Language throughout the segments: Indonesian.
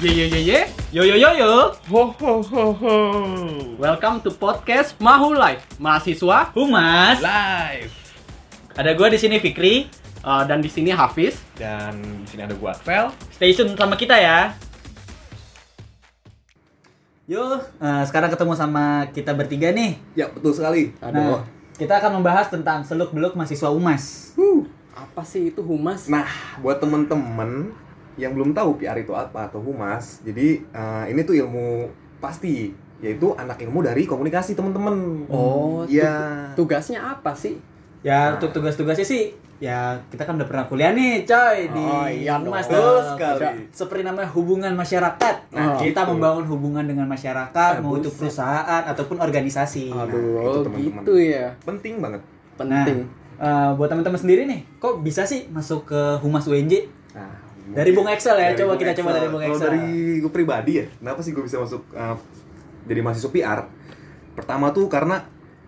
Ye ye ye ye, yo yo yo yo. Ho ho ho ho. Welcome to podcast Mahu Life, mahasiswa Humas. Live. Ada gua di sini Fikri. uh, dan di sini Hafiz. Dan di sini ada gua Vel. Stay tune sama kita ya. Yuk, eh, sekarang ketemu sama kita bertiga nih. Ya betul sekali. Nah, kita akan membahas tentang seluk beluk mahasiswa Umas. Apa sih itu humas? Nah, buat temen-temen yang belum tahu PR itu apa atau humas, jadi eh, ini tuh ilmu pasti, yaitu anak ilmu dari komunikasi temen-temen. Oh, ya. Tugasnya apa sih? Ya, untuk tugas-tugasnya sih ya kita kan udah pernah kuliah nih, coy, di Oh, iya Umas dong. tuh. sekali. Seperti namanya hubungan masyarakat. Nah, Oh, kita gitu. membangun hubungan dengan masyarakat, Eh, mau itu perusahaan ataupun organisasi. Aduh, itu oh, teman-teman. gitu ya. Penting banget. Penting. Nah, eh, buat teman-teman sendiri nih, kok bisa sih masuk ke Humas UNJ? Nah, Dari Bung Excel ya, dari coba Bung kita coba dari Bung Kalau Excel. dari gue pribadi ya, kenapa sih gue bisa masuk eh, jadi mahasiswa PR? Pertama tuh karena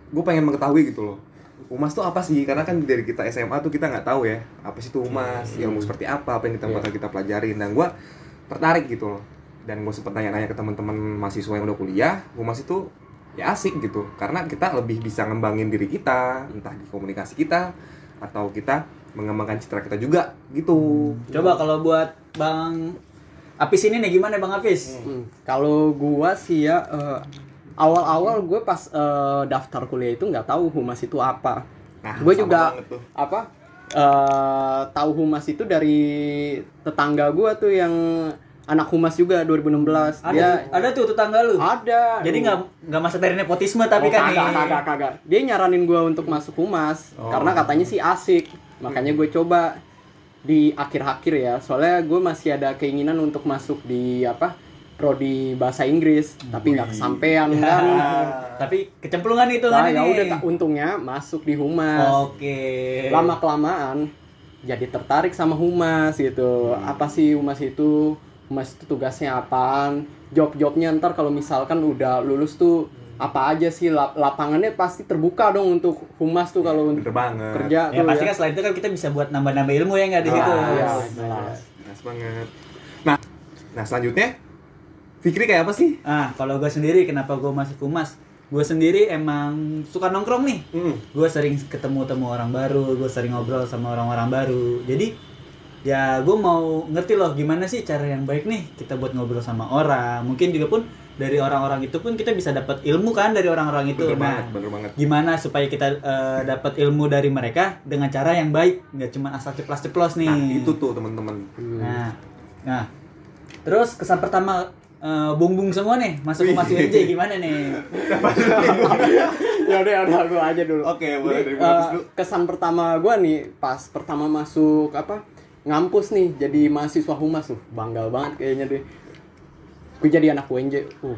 gue pengen mengetahui gitu loh. Humas tuh apa sih? Karena kan dari kita SMA tuh kita nggak tahu ya apa sih itu humas, ilmu seperti apa, apa yang kita Iya. bakal kita pelajarin. Dan gue tertarik gitu loh. Dan gue sempet nanya-nanya ke teman-teman mahasiswa yang udah kuliah, humas itu ya asik gitu. Karena kita lebih bisa ngembangin diri kita, entah di komunikasi kita atau kita mengembangkan citra kita juga gitu. Coba kalau buat Bang Apis ini nih gimana Bang Apis? Hmm, Kalau gua sih ya eh, awal-awal gue pas eh, daftar kuliah itu nggak tahu humas itu apa. Nah, gue juga apa eh, tahu humas itu dari tetangga gua tuh yang anak humas juga 2016. Ada Dia ada tuh tetangga lu. ada. Jadi nggak nggak masuk dari nepotisme tapi Oh, kan kagak, kagak, kagak. Dia nyaranin gua untuk masuk humas Oh. karena katanya sih asik. Makanya gue coba di akhir-akhir ya. Soalnya gue masih ada keinginan untuk masuk di apa? prodi bahasa Inggris, tapi nggak kesampaian kan. Tapi kecemplungan itu Nah, kan ya ini. udah tak- untungnya masuk di humas. Oke. Lama kelamaan jadi tertarik sama humas gitu. Apa sih humas itu? Humas itu tugasnya apaan? Job-jobnya ntar kalau misalkan udah lulus tuh apa aja sih Lap- lapangannya pasti terbuka dong untuk humas tuh kalau untuk banget. kerja Ya tuh pasti ya. kan selain itu kan kita bisa buat nambah-nambah ilmu ya nggak di Ah, situ. iya. jelas. Jelas banget. Nah, nah selanjutnya Fikri kayak apa sih? Ah, kalau gue sendiri kenapa gue masuk humas? Gue sendiri emang suka nongkrong nih. Hmm. Gue sering ketemu temu orang baru, gue sering ngobrol sama orang-orang baru. Jadi ya gue mau ngerti loh gimana sih cara yang baik nih kita buat ngobrol sama orang. Mungkin juga pun dari orang-orang itu pun kita bisa dapat ilmu kan dari orang-orang itu. Bener Nah, banget, bener banget. gimana supaya kita eh, dapat ilmu dari mereka dengan cara yang baik, nggak cuma asal ceplos-ceplos nih. Nah, itu tuh teman-teman. Nah, nah, terus kesan pertama eh, bung-bung semua nih masuk ke Wih. Mas UNJ gimana nih? ya udah udah gua aja dulu. Oke, boleh dari Ini, Bang Hafiz eh, dulu. kesan pertama gua nih pas pertama masuk apa? ngampus nih jadi mahasiswa humas tuh. Bangga banget kayaknya deh. Gue jadi anak UNJ. Uh.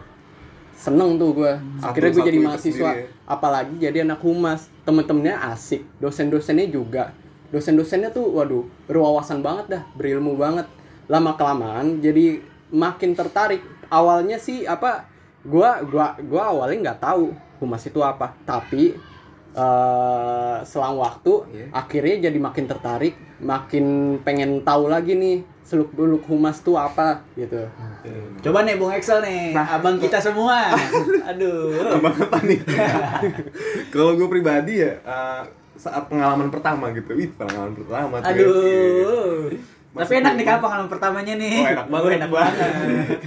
Seneng tuh gua. Akhirnya gue jadi mahasiswa ya. apalagi jadi anak humas. Temen-temennya asik, dosen-dosennya juga. Dosen-dosennya tuh waduh, berwawasan banget dah, berilmu banget. Lama kelamaan jadi makin tertarik. Awalnya sih apa gua gua gua awalnya nggak tahu humas itu apa, tapi eh selang waktu Iya. akhirnya jadi makin tertarik, makin pengen tahu lagi nih seluk beluk humas tuh apa gitu. Coba nih Bung Excel nih, abang kita semua. Aduh. Abang apa nih? Kalau gue pribadi ya eh, saat pengalaman pertama gitu. Ih, pengalaman pertama tuh ya. Aduh. Masuk Tapi enak nih kan pengalaman pertamanya nih. Oh, enak banget. Oh, enak banget.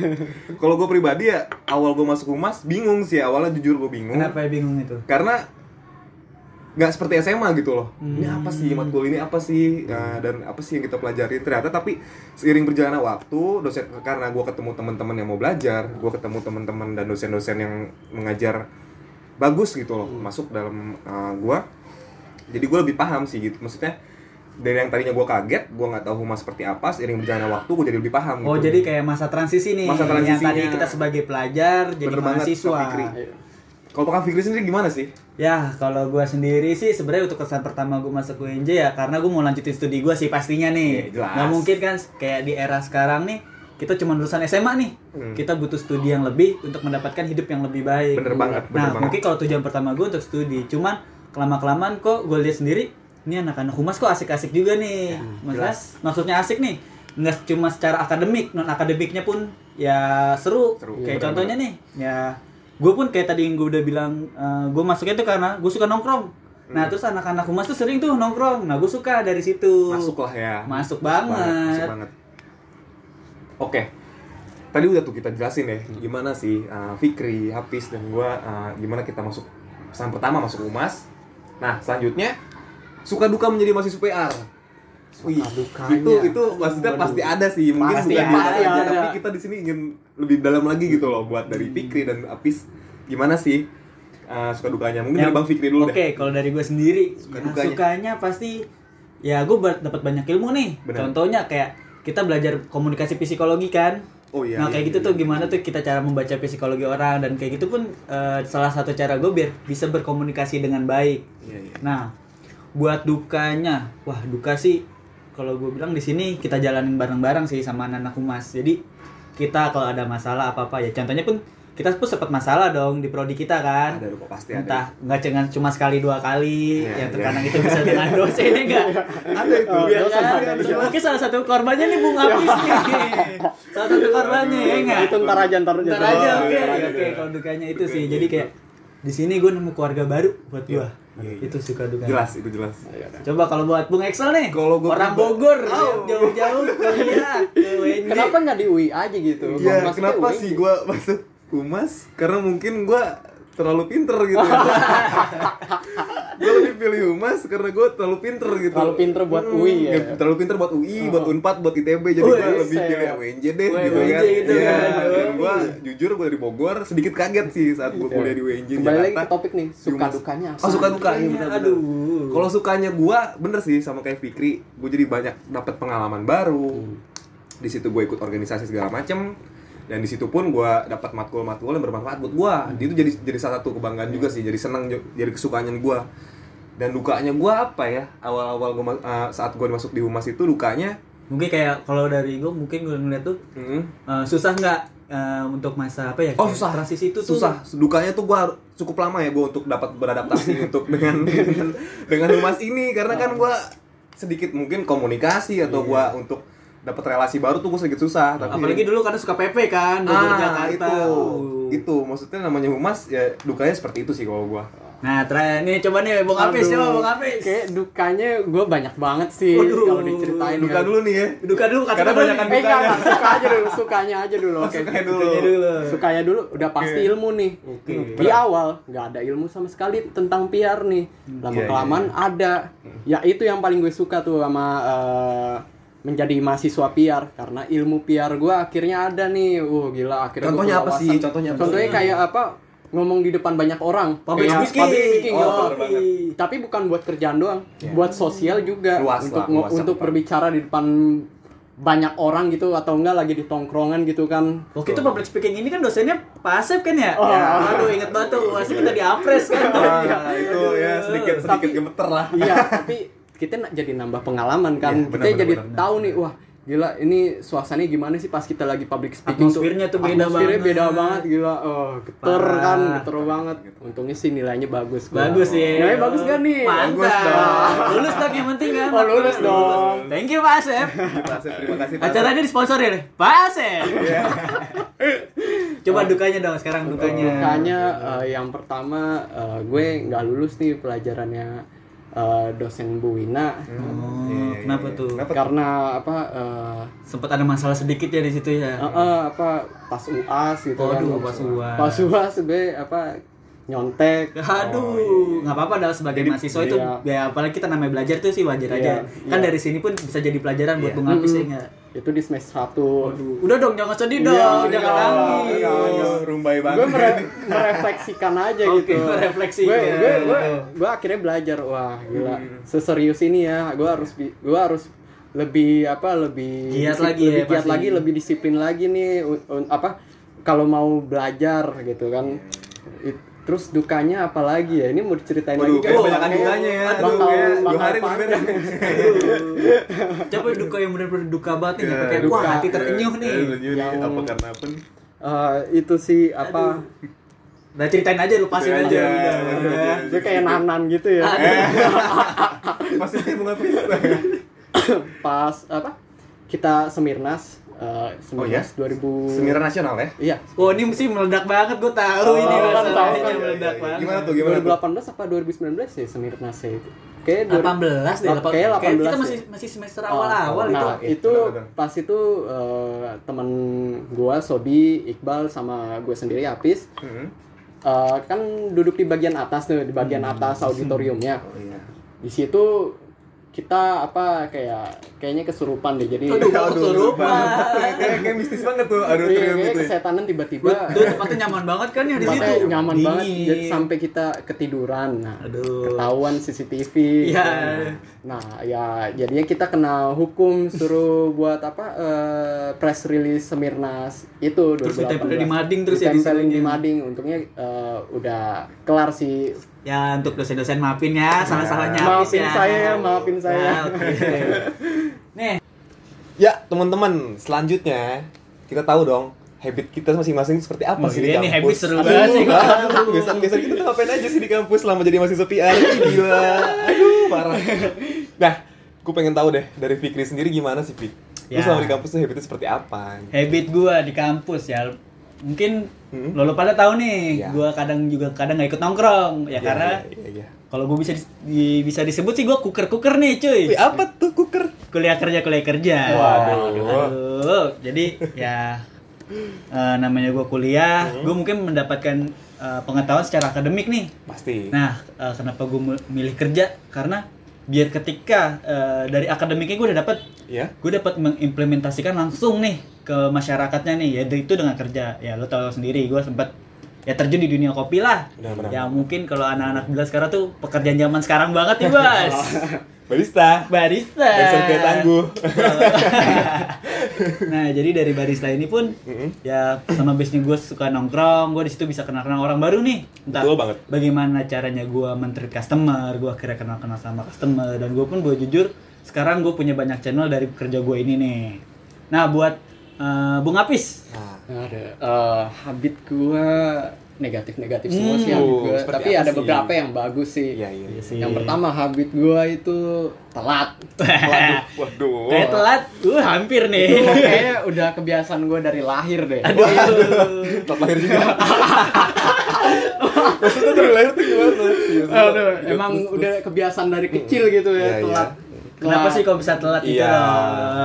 Kalau gue pribadi ya awal gue masuk humas bingung sih awalnya jujur gue bingung. Kenapa ya bingung itu? Karena nggak seperti SMA gitu loh. Ini Hmm. apa sih matkul ini apa sih Nah, dan apa sih yang kita pelajarin ternyata tapi seiring berjalannya waktu dosen karena gue ketemu teman-teman yang mau belajar, gue ketemu teman-teman dan dosen-dosen yang mengajar bagus gitu loh masuk dalam uh, gue. Jadi gue lebih paham sih gitu. Maksudnya dari yang tadinya gue kaget, gue nggak tahu humas seperti apa, seiring berjalannya waktu gue jadi lebih paham. Oh, gitu. jadi kayak masa transisi nih. Masa Yang tadi kita sebagai pelajar jadi Bener banget, mahasiswa. Fikri. Kalau Pak Fikri sendiri gimana sih? Ya, kalau gua sendiri sih sebenarnya untuk kesan pertama gua masuk UNJ ya karena gua mau lanjutin studi gua sih pastinya nih. Iya, jelas. Nggak mungkin kan kayak di era sekarang nih kita cuma lulusan SMA nih. Hmm. Kita butuh studi yang lebih untuk mendapatkan hidup yang lebih baik. Bener banget, bener nah, banget. mungkin kalau tujuan pertama gua untuk studi, cuman kelama-kelamaan kok gue lihat sendiri ini anak-anak humas kok asik-asik juga nih. Maksudnya, jelas. maksudnya asik nih. nggak cuma secara akademik non akademiknya pun ya seru, Seru. kayak Iya, contohnya nih ya gue pun kayak tadi yang gue udah bilang gue masuknya tuh karena gue suka nongkrong nah Hmm. terus anak-anak humas tuh sering tuh nongkrong nah gue suka dari situ Masuk lah ya. Masuk Masuk banget. Masuk banget. Oke. Tadi udah tuh kita jelasin ya gimana sih uh, Fikri, Hafiz dan gua uh, gimana kita masuk pesan pertama masuk Umas. Nah, selanjutnya suka duka menjadi mahasiswa PR. Wih, dukanya. itu itu maksudnya Waduh. pasti ada sih. Mungkin Pasti bukan ada, kita aja, ada. tapi kita di sini ingin lebih dalam lagi gitu loh buat dari Fikri dan Hafiz gimana sih uh, suka dukanya. Mungkin dari Yang- Bang Fikri dulu Oke, deh. kalau dari gue sendiri, Suka ya, dukanya. sukanya pasti ya gue dapat banyak ilmu nih. Benar. Contohnya kayak kita belajar komunikasi psikologi kan. Oh iya. nah iya, kayak gitu iya, tuh iya. gimana tuh kita cara membaca psikologi orang dan kayak gitu pun eh, salah satu cara gue biar bisa berkomunikasi dengan baik. Iya, iya. Nah, buat dukanya, wah duka sih kalau gue bilang di sini kita jalanin bareng-bareng sih sama anak-anak humas. Jadi kita kalau ada masalah apa-apa ya contohnya pun kita pun sempat masalah dong di prodi kita kan. Ada kok pasti ada. Entah nggak cuma cuma sekali dua kali, Iya, yang terkadang itu bisa dengan dosen ini enggak? Ada itu. Iya dosen kan? ada, iya. Mungkin salah satu korbannya nih Bung Apis nih. Salah satu korbannya ya enggak? itu ntar aja ntar aja Ntar aja Oh, oke. iya, iya, Oke, iya. kalau dukanya itu sih. Jadi kayak di sini gue nemu keluarga baru buat Iya. Iya, iya. Itu suka dukanya. Jelas, itu jelas. Coba kalau buat Bung Excel nih, Kalau gua orang Bogor Oh. jauh-jauh kuliah ke UNJ. kenapa nggak di UI aja gitu Iya, Masuknya kenapa sih gua masuk Umas? Karena mungkin gua terlalu pinter gitu. gue lebih pilih Umas karena gue terlalu pinter gitu. Terlalu pinter buat UI ya? Terlalu pinter buat UI, buat Unpad, buat ITB. Jadi gue lebih pilih UNJ deh Wih, gitu UNJ kan. gitu Iya, kan. dan gue jujur gue dari Bogor sedikit kaget sih saat gue kuliah di UNJ Iya. kembali lagi ke topik nih suka dukanya Oh suka duka iya, bener, bener. Aduh. Kalau sukanya gua bener sih sama kayak Fikri, gue jadi banyak dapat pengalaman baru. Di situ gue ikut organisasi segala macem dan di situ pun gua dapat matkul-matkul yang bermanfaat buat gua. Itu jadi jadi salah satu kebanggaan juga sih, jadi senang jadi kesukaannya gua. Dan dukanya gua apa ya? Awal-awal gua eh, saat gua masuk di humas itu dukanya Mungkin kayak kalau dari gue mungkin gue ngeliat tuh mm, eh, susah nggak eh, untuk masa apa ya? Oh susah transisi itu tuh susah dukanya tuh gua har- cukup lama ya gua untuk dapat beradaptasi untuk dengan dengan dengan humas ini karena kan gua sedikit mungkin komunikasi atau gua untuk dapat relasi baru tuh gua sedikit susah tapi Apalagi dulu karena suka PP kan, Bogor ah Jakarta. itu Uh. itu maksudnya namanya humas ya dukanya seperti itu sih kalau gua Nah, terakhir nih coba nih Bung Apis, coba Bung Apis. kayak dukanya gue banyak banget sih Waduh. kalau diceritain duka kan. dulu nih ya Duka dulu kata Karena dulu banyak nih. kan Eh enggak, enggak, suka aja dulu, sukanya aja dulu. Oke. Sukanya dulu. Sukanya dulu. Sukanya dulu udah pasti ilmu nih. Oke. Di awal nggak ada ilmu sama sekali tentang PR nih. Lama Iya, kelamaan ada. Ya itu yang paling gue suka tuh sama eh, menjadi mahasiswa PR karena ilmu PR gue akhirnya ada nih. Uh gila akhirnya gua Contohnya apa sih? Contohnya apa Contohnya kayak apa? Ngomong di depan banyak orang. Public Kayak speaking. Public speaking. Oh, banget. Tapi bukan buat kerjaan doang, buat sosial juga Luas untuk lah, luas untuk berbicara di depan banyak orang gitu atau enggak lagi di tongkrongan gitu kan. Waktu itu public speaking ini kan dosennya Pak Asep kan ya? Oh. Ya, aduh inget banget tuh, Asep kita diapres kan. Ah, itu ya sedikit sedikit Tapi- gemeter lah Iya, tapi kita jadi nambah pengalaman kan. Iya, kita benar, jadi benar. tahu nih, wah gila ini suasananya gimana sih pas kita lagi public speaking Atmosfernya tuh beda Atmosfernya banget. beda banget gila. Oh, geter Parah. kan, geter banget. Untungnya sih nilainya bagus. gua. Bagus ya. Nilainya bagus kan nih? Bagus dong. Lulus dong yang penting kan. Oh, lulus dong. Thank you Pak Asep. Terima kasih, terima kasih Pak. Acaranya disponsorin oleh Pak Asep. Coba dukanya dong sekarang dukanya. Dukanya eh, yang pertama eh, gue nggak lulus nih pelajarannya eh, dosen Bu Wina. Oh, Iya, iya, kenapa iya. tuh? Kenapa? Karena apa eh, Sempat ada masalah sedikit ya di situ ya. Eh, eh, apa pas uas gitu kan Waduh, pas UAS. pas uas gue apa nyontek Aduh, nggak apa-apa dah sebagai mahasiswa itu iya. ya apalagi kita namanya belajar tuh sih wajar aja. Iya, Kan iya. dari sini pun bisa jadi pelajaran buat Iya. Bung Apis ya enggak? Itu di semester satu Udah dong, jangan sedih Iya, dong, iya, jangan iya, nangis. iya, iya. rumbai banget gue mere- merefleksikan aja Oke, gitu merefleksikan. gue gue gue gue akhirnya belajar wah gila Hmm. seserius ini ya gue harus gue harus lebih apa lebih Giat disip- lagi ya, lebih giat pasti. lagi lebih disiplin lagi nih apa kalau mau belajar gitu kan It- terus dukanya apa lagi ya ini mau diceritain Waduh, lagi kan? Kayaknya dukanya ya. bakal- Aduh, dua bakal hari belum panjang. Coba duka yang benar-benar duka banget nih, Iya, kayak duka. wah hati terenyuh nih. Eh, terenyuh nih, Yang- apa karena apa? Eh, itu sih apa Nah ceritain aja lu pasin Ceritain aja. gue kayak nanan gitu ya Pasti bunga pis. pas apa kita Semirnas eh, Semirnas 2000 Seminar nasional ya? Iya. Oh ini mesti meledak banget, gue tahu Oh, ini kan tahu kan. meledak Iya, iya. banget. Gimana tuh? Gimana tuh? 2018 apa 2019 ya Semirnas ya itu? Kayak 18 deh, kayak 18 Kayak kita ya. masih masih semester awal-awal nah, itu. itu pas itu eh, teman gua Sobi, Iqbal sama gue sendiri Apis Hmm. eh, kan duduk di bagian atas tuh, di bagian atas auditoriumnya. Oh iya. Di situ kita apa kayak kayaknya kesurupan deh. Jadi Aduh, kok kesurupan. kayak kayak mistis banget tuh. Aduh, Iya, kayak gitu. ya. kesetanan tiba-tiba Tuh tempatnya nyaman banget kan ya di situ. nyaman banget Dingin. jadi sampai kita ketiduran nah Aduh. ketahuan CCTV Iya. Nah ya jadinya kita kena hukum suruh buat apa eh, press release Semirnas itu Terus 2018. ditempelin di mading terus ya di mading untungnya eh, udah kelar sih Ya untuk dosen-dosen maafin ya, salah-salahnya habis maafin ya. saya maafin saya Ya, oke. Nih, Ya, teman-teman, selanjutnya kita tahu dong habit kita masing-masing seperti apa Oh, sih di nih, kampus. habit seru banget sih. Aduh, biasa-biasa kita tuh ngapain aja sih di kampus selama jadi mahasiswa PR? Gila. Aduh, parah. Nah, gue pengen tahu deh dari Fikri sendiri gimana sih, Fik? Lu Ya. selama di kampus tuh habitnya seperti apa? habit gua di kampus ya mungkin Hmm. lo, lo pada tahu nih Ya. gua kadang juga kadang nggak ikut nongkrong ya, karena Iya, iya, iya. kalau gue bisa dis- di- bisa disebut sih gua kuker kuker nih cuy Wih, apa tuh kuker? kuliah kerja kuliah kerja Waduh. Aduh, jadi ya eh, namanya gua kuliah Hmm. gue mungkin mendapatkan eh, pengetahuan secara akademik nih Pasti. nah eh, kenapa gue milih kerja karena biar ketika eh, dari akademiknya gue udah dapat Ya. gue dapat mengimplementasikan langsung nih ke masyarakatnya nih ya itu dengan kerja ya lo tau sendiri gue sempat ya terjun di dunia kopi lah Benar-benar. ya mungkin kalau anak-anak bilang sekarang tuh pekerjaan zaman sekarang banget nih bos Barista. barista Barista tangguh. nah jadi dari barista ini pun Mm-mm. ya sama base gue suka nongkrong gue di situ bisa kenal kenal orang baru nih entah Betul banget. bagaimana caranya gue menteri customer gue akhirnya kenal kenal sama customer dan gue pun gue jujur sekarang gue punya banyak channel dari kerja gue ini nih nah buat eh, bung apis Nah, ada eh, habit gua negatif-negatif semua sih Hmm. habit gua. Seperti Tapi ada sih? beberapa yang bagus sih. iya, iya. iya. sih. Yang pertama habit gua itu telat. Waduh, waduh. kayak telat uh hampir nih Itu kayaknya udah kebiasaan gua dari lahir deh. aduh Telat lahir juga. Maksudnya dari lahir tuh gimana? Aduh, Iya, emang udah kebiasaan dari kecil gitu Iya, ya iya. Kenapa Telat. sih kok bisa telat itu Iya.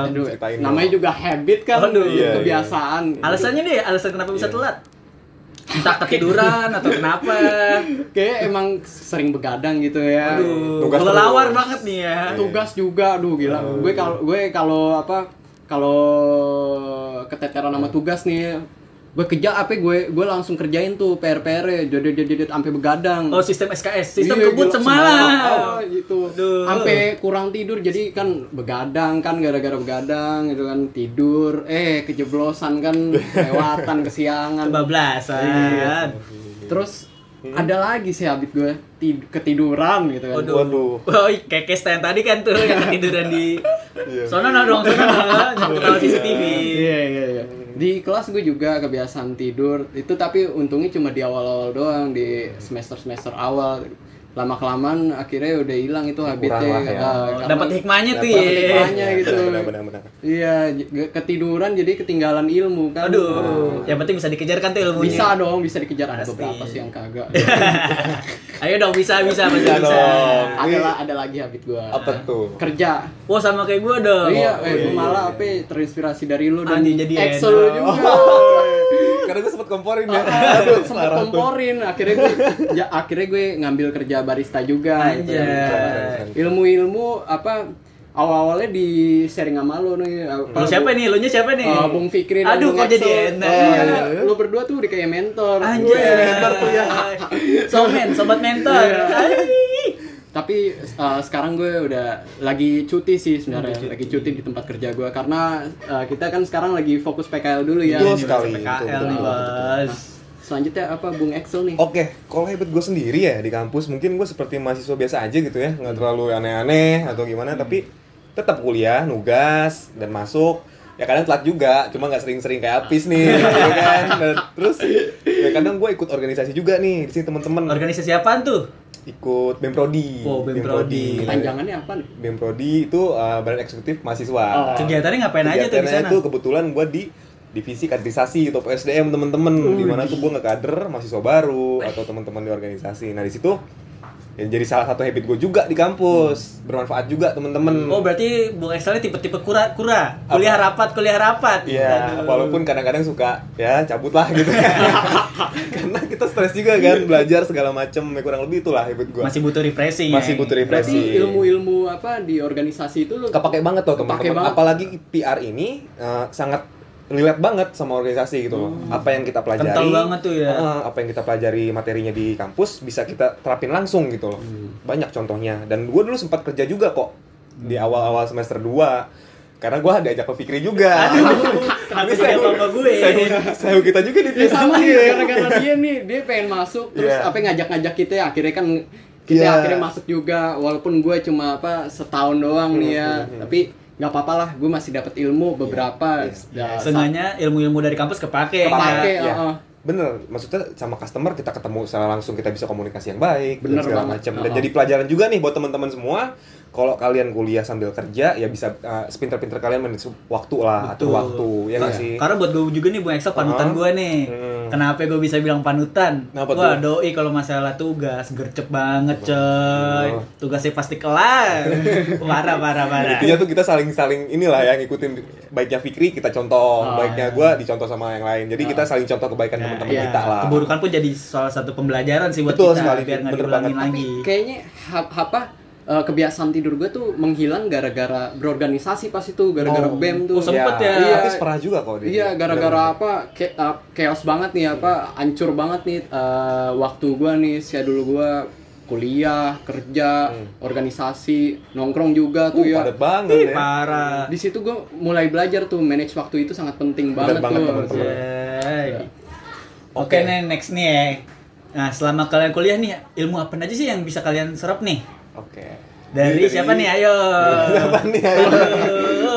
Aduh, namanya juga habit kan, Aduh. Iya, iya. kebiasaan. alasannya deh alasan kenapa bisa Iya. telat entah ketiduran atau kenapa Kayak emang sering begadang gitu ya. aduh Tugas kelelawar banget nih ya tugas juga aduh gila gue kalau gue kalau apa kalau keteteran sama tugas nih gue kejar apa gue gue langsung kerjain tuh PR PR jadi jadi jadi sampai begadang. Oh sistem SKS sistem Iya, kebut semalam Oh, gitu. Sampai kurang tidur jadi kan begadang kan gara-gara begadang gitu kan. Tidur eh kejeblosan kan lewatan kesiangan. Kebablasan. Iya. terus ada lagi sih habit gue tid- ketiduran gitu kan Waduh. Waduh. Oh, kayak case yang tadi kan tuh yang ketiduran di Iya. Sono no dong, sono no, nyampe tahu CCTV. Iya iya iya. Di kelas gue juga kebiasaan tidur. Itu tapi untungnya cuma di awal-awal doang di semester-semester awal. Lama kelamaan akhirnya udah hilang itu habitnya. ya. Ah, karena- Dapat hikmahnya tuh Dapat ya. hikmahnya gitu. Iya, ketiduran jadi ketinggalan ilmu kan. Aduh, yang penting bisa dikejar kan tuh ilmunya. Bisa dong, bisa dikejar ada Pasti. beberapa sih yang kagak. Ayo dong bisa bisa bisa. Bisa bisa. dong. ada lah, ada lagi habit gua. Apa tuh? Kerja. Wah sama kayak gue dong. iya, oh, eh, iya, gua malah iya, apa terinspirasi dari lu dan Anjing, jadi Excel juga. Komporin ya. Aduh, sempet komporin. Akhirnya gue ya, akhirnya gue ngambil kerja barista juga. gitu. Ilmu-ilmu apa awal-awalnya di sharing sama lu nih. apa, Lu siapa nih? Lu nya siapa nih? Uh, Bung Fikri dan Aduh, Bung kok jadi enak. Iya, lu berdua tuh udah kayak mentor. Anjay. Gue mentor tuh ya. Somen, sobat mentor. Iya. Tapi uh, sekarang gue udah lagi cuti sih sebenarnya, lagi cuti di tempat kerja gue karena uh, kita kan sekarang lagi fokus PKL dulu ya. Betul Ini sekali. PKL nih. Bos. Selanjutnya apa Bung Excel nih? Oke, kalau habit gue sendiri ya di kampus mungkin gue seperti mahasiswa biasa aja gitu ya, nggak terlalu aneh-aneh atau gimana, tapi tetap kuliah, nugas dan masuk. Ya kadang telat juga, cuma nggak sering-sering kayak Apis nih, ya kan. Terus ya kadang gue ikut organisasi juga nih di sini teman-teman. Organisasi apaan tuh? Ikut BEM Prodi. Oh, BEM Prodi. Panjangannya apa nih? BEM Prodi itu uh, badan eksekutif mahasiswa. Oh. Kegiatannya ngapain aja tuh di sana? itu kebetulan gue di divisi kaderisasi atau PSDM temen-temen di mana tuh gue nge-kader mahasiswa baru atau teman-teman di organisasi. Nah di situ ya jadi salah satu habit gue juga di kampus bermanfaat juga temen-temen. Oh berarti Bung Excel tipe-tipe kura kura kuliah rapat kuliah rapat. Iya, Aduh. walaupun kadang-kadang suka ya cabut lah gitu. Karena kita stres juga kan belajar segala macem, ya kurang lebih itulah habit gue. masih butuh refreshing. Masih butuh refreshing. Berarti ilmu-ilmu apa di organisasi itu lu kepake banget tuh teman-teman. Apalagi PR ini eh, sangat relate banget sama organisasi gitu loh. Apa yang kita pelajari, Kental banget tuh ya. apa yang kita pelajari materinya di kampus bisa kita terapin langsung gitu loh. Banyak contohnya. Dan gue dulu sempat kerja juga kok di awal-awal semester 2 karena gue diajak ke Fikri juga. Kenapa Ini jadi saya- apa gue? saya- saya kita juga di Ya sama nih, Iya. gara-gara dia nih, dia pengen masuk terus Iya. apa ngajak-ngajak kita ya, akhirnya kan kita Iya. akhirnya masuk juga walaupun gue cuma apa setahun doang nih ya, tapi nggak apa-apa lah, gue masih dapat ilmu beberapa. Ya, Seenggaknya ilmu-ilmu dari kampus kepake. Kepake, ya. ya. uh-uh. Bener, maksudnya sama customer kita ketemu secara langsung kita bisa komunikasi yang baik Bener dan segala macam dan Uh-uh. jadi pelajaran juga nih buat teman-teman semua kalau kalian kuliah sambil kerja ya bisa uh, sepinter-pinter kalian manage waktu lah atur Betul. waktu ya nggak Ka- sih Karena buat gue juga nih Bung Excel panutan Uh-huh. gue nih. Hmm. Kenapa gue bisa bilang panutan? Kenapa Wah, tuh? doi kalau masalah tugas gercep banget, coy. Oh. Tugasnya pasti kelar. parah, parah, parah. intinya tuh kita saling-saling inilah ya ngikutin baiknya Fikri kita contoh Oh, baiknya gua dicontoh sama yang lain jadi kita saling contoh kebaikan Nah, teman-teman iya. kita lah Keburukan pun jadi salah satu pembelajaran sih buat Betul kita sekali, biar nggak diulangin lagi. Kayaknya apa eh, kebiasaan tidur gue tuh menghilang gara-gara berorganisasi pas itu gara-gara Oh. BEM tuh. Oh, sempet ya? Iya. Hafiz pernah juga kok dia. Iya, gara-gara Bener-bener. apa? Ke- uh, chaos banget nih apa? Hancur banget nih uh, waktu gua nih, schedule gua kuliah, kerja, organisasi, nongkrong juga tuh Uh, ya. padat banget ya Parah. Di situ gua mulai belajar tuh manage waktu itu sangat penting Bener banget, banget, tuh. teman-teman. Yay. Oke. Oke nih next nih ya. Nah selama kalian kuliah nih ilmu apa aja sih yang bisa kalian serap nih? Oke Dari, siapa nih? Ayo. siapa nih ayo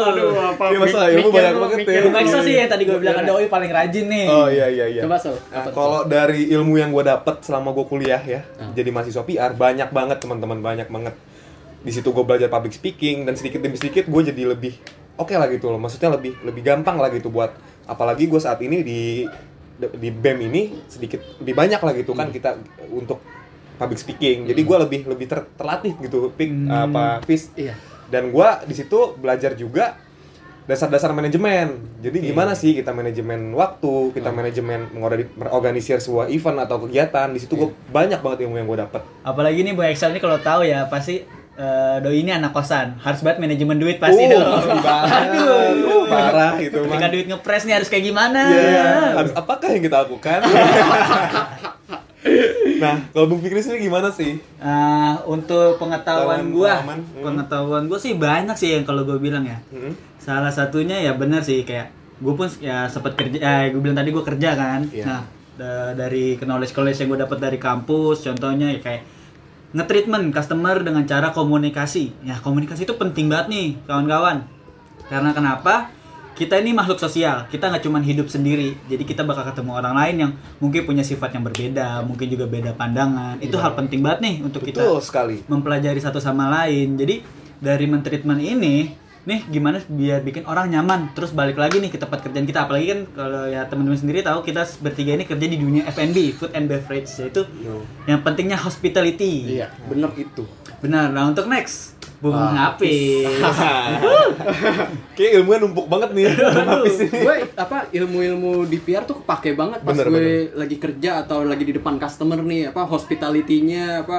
Aduh. apa? Ini masalah ilmu banyak lu, banget ya. Exo sih yang tadi gue bilang kan doi paling rajin nih. oh iya iya iya Coba Sol. Nah, kalau dari ilmu yang gue dapet selama gue kuliah ya, Ah. jadi mahasiswa PR banyak banget teman-teman banyak banget. Di situ gue belajar public speaking dan sedikit demi sedikit gue jadi lebih oke lah gitu loh. Maksudnya lebih lebih gampang lah gitu buat apalagi gue saat ini di di BEM ini sedikit lebih banyak lah gitu kan kita untuk public speaking. Jadi gue lebih lebih ter- terlatih gitu, pik apa Fis. Iya. Dan gue di situ belajar juga dasar-dasar manajemen. Jadi gimana sih kita manajemen waktu, kita manajemen mengordi- mengorganisir sebuah event atau kegiatan. Di situ gue banyak banget ilmu yang gue dapat. Apalagi nih Bung Excel ini kalau tahu ya pasti eh, doi ini anak kosan harus banget manajemen duit pasti Uh, dong. banget. Parah itu mah. Ketika duit ngepres nih harus kayak gimana? Iya, harus apakah yang kita lakukan? nah, kalau Bung Fikri sendiri gimana sih? Ah, untuk pengetahuan pengalaman, hmm. pengetahuan gua sih banyak sih yang kalau gue bilang ya. Hmm? Salah satunya ya benar sih kayak gue pun ya sempat kerja, eh, gue bilang tadi gue kerja kan. Iya. Nah da- dari knowledge knowledge yang gue dapat dari kampus, contohnya ya kayak nge-treatment customer dengan cara komunikasi. Ya komunikasi itu penting banget nih kawan-kawan. Karena kenapa? Kita ini makhluk sosial, kita nggak cuma hidup sendiri. Jadi kita bakal ketemu orang lain yang mungkin punya sifat yang berbeda, mungkin juga beda pandangan. Itu hal penting banget nih untuk kita Betul sekali. mempelajari satu sama lain. Jadi dari mentreatment ini, nih gimana biar bikin orang nyaman. Terus balik lagi nih ke tempat kerjaan kita. Apalagi kan kalau ya teman-teman sendiri tahu kita bertiga ini kerja di dunia F&B, food and beverage, yaitu yang pentingnya hospitality. Iya, bener itu. Benar. Nah untuk next, Bung Ah, Hafiz. Kayak ilmunya numpuk banget nih. Habis ini. gue apa ilmu-ilmu di PR tuh kepake banget pas Bener, gue lagi kerja atau lagi di depan customer nih apa hospitality-nya apa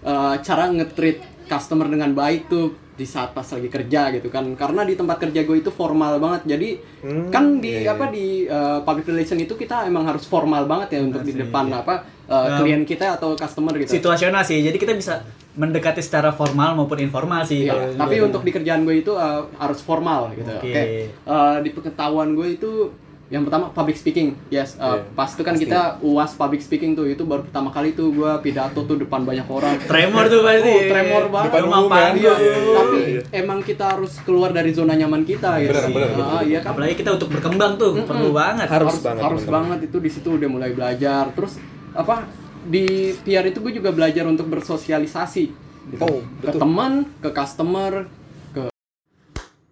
eh, cara nge-treat customer dengan baik tuh di saat pas lagi kerja gitu kan karena di tempat kerja gue itu formal banget jadi Hmm, kan di iya, iya. apa di eh, public relation itu kita emang harus formal banget ya untuk di sih, depan iya. apa eh, klien kita atau customer gitu Situasional sih. Jadi kita bisa mendekati secara formal maupun informal sih. Iya, Kalau tapi juga. untuk di kerjaan gue itu uh, harus formal gitu. Oke. Oke. Uh, di pengetahuan gue itu yang pertama public speaking. Yes, uh, Iya, pas itu kan kita UAS public speaking tuh itu baru pertama kali tuh gue pidato tuh depan banyak orang. tremor tuh pasti. Oh, tremor banget. Depan Rumah umum panggung. Iya, tapi emang kita harus keluar dari zona nyaman kita ya. Bener, Ah, iya kan? Apalagi kita untuk berkembang tuh perlu banget. Harus harus banget, harus banget itu di situ udah mulai belajar. Terus apa di PR itu gue juga belajar untuk bersosialisasi gitu. Oh, ke betul. teman ke customer ke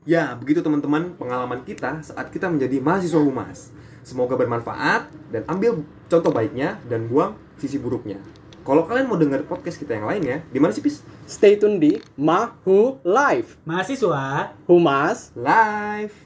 Ya, begitu teman-teman pengalaman kita saat kita menjadi mahasiswa humas. Semoga bermanfaat dan ambil contoh baiknya dan buang sisi buruknya. Kalau kalian mau dengar podcast kita yang lainnya, di mana sih, Pis? stay tune di Mahu Live Mahasiswa Humas Live.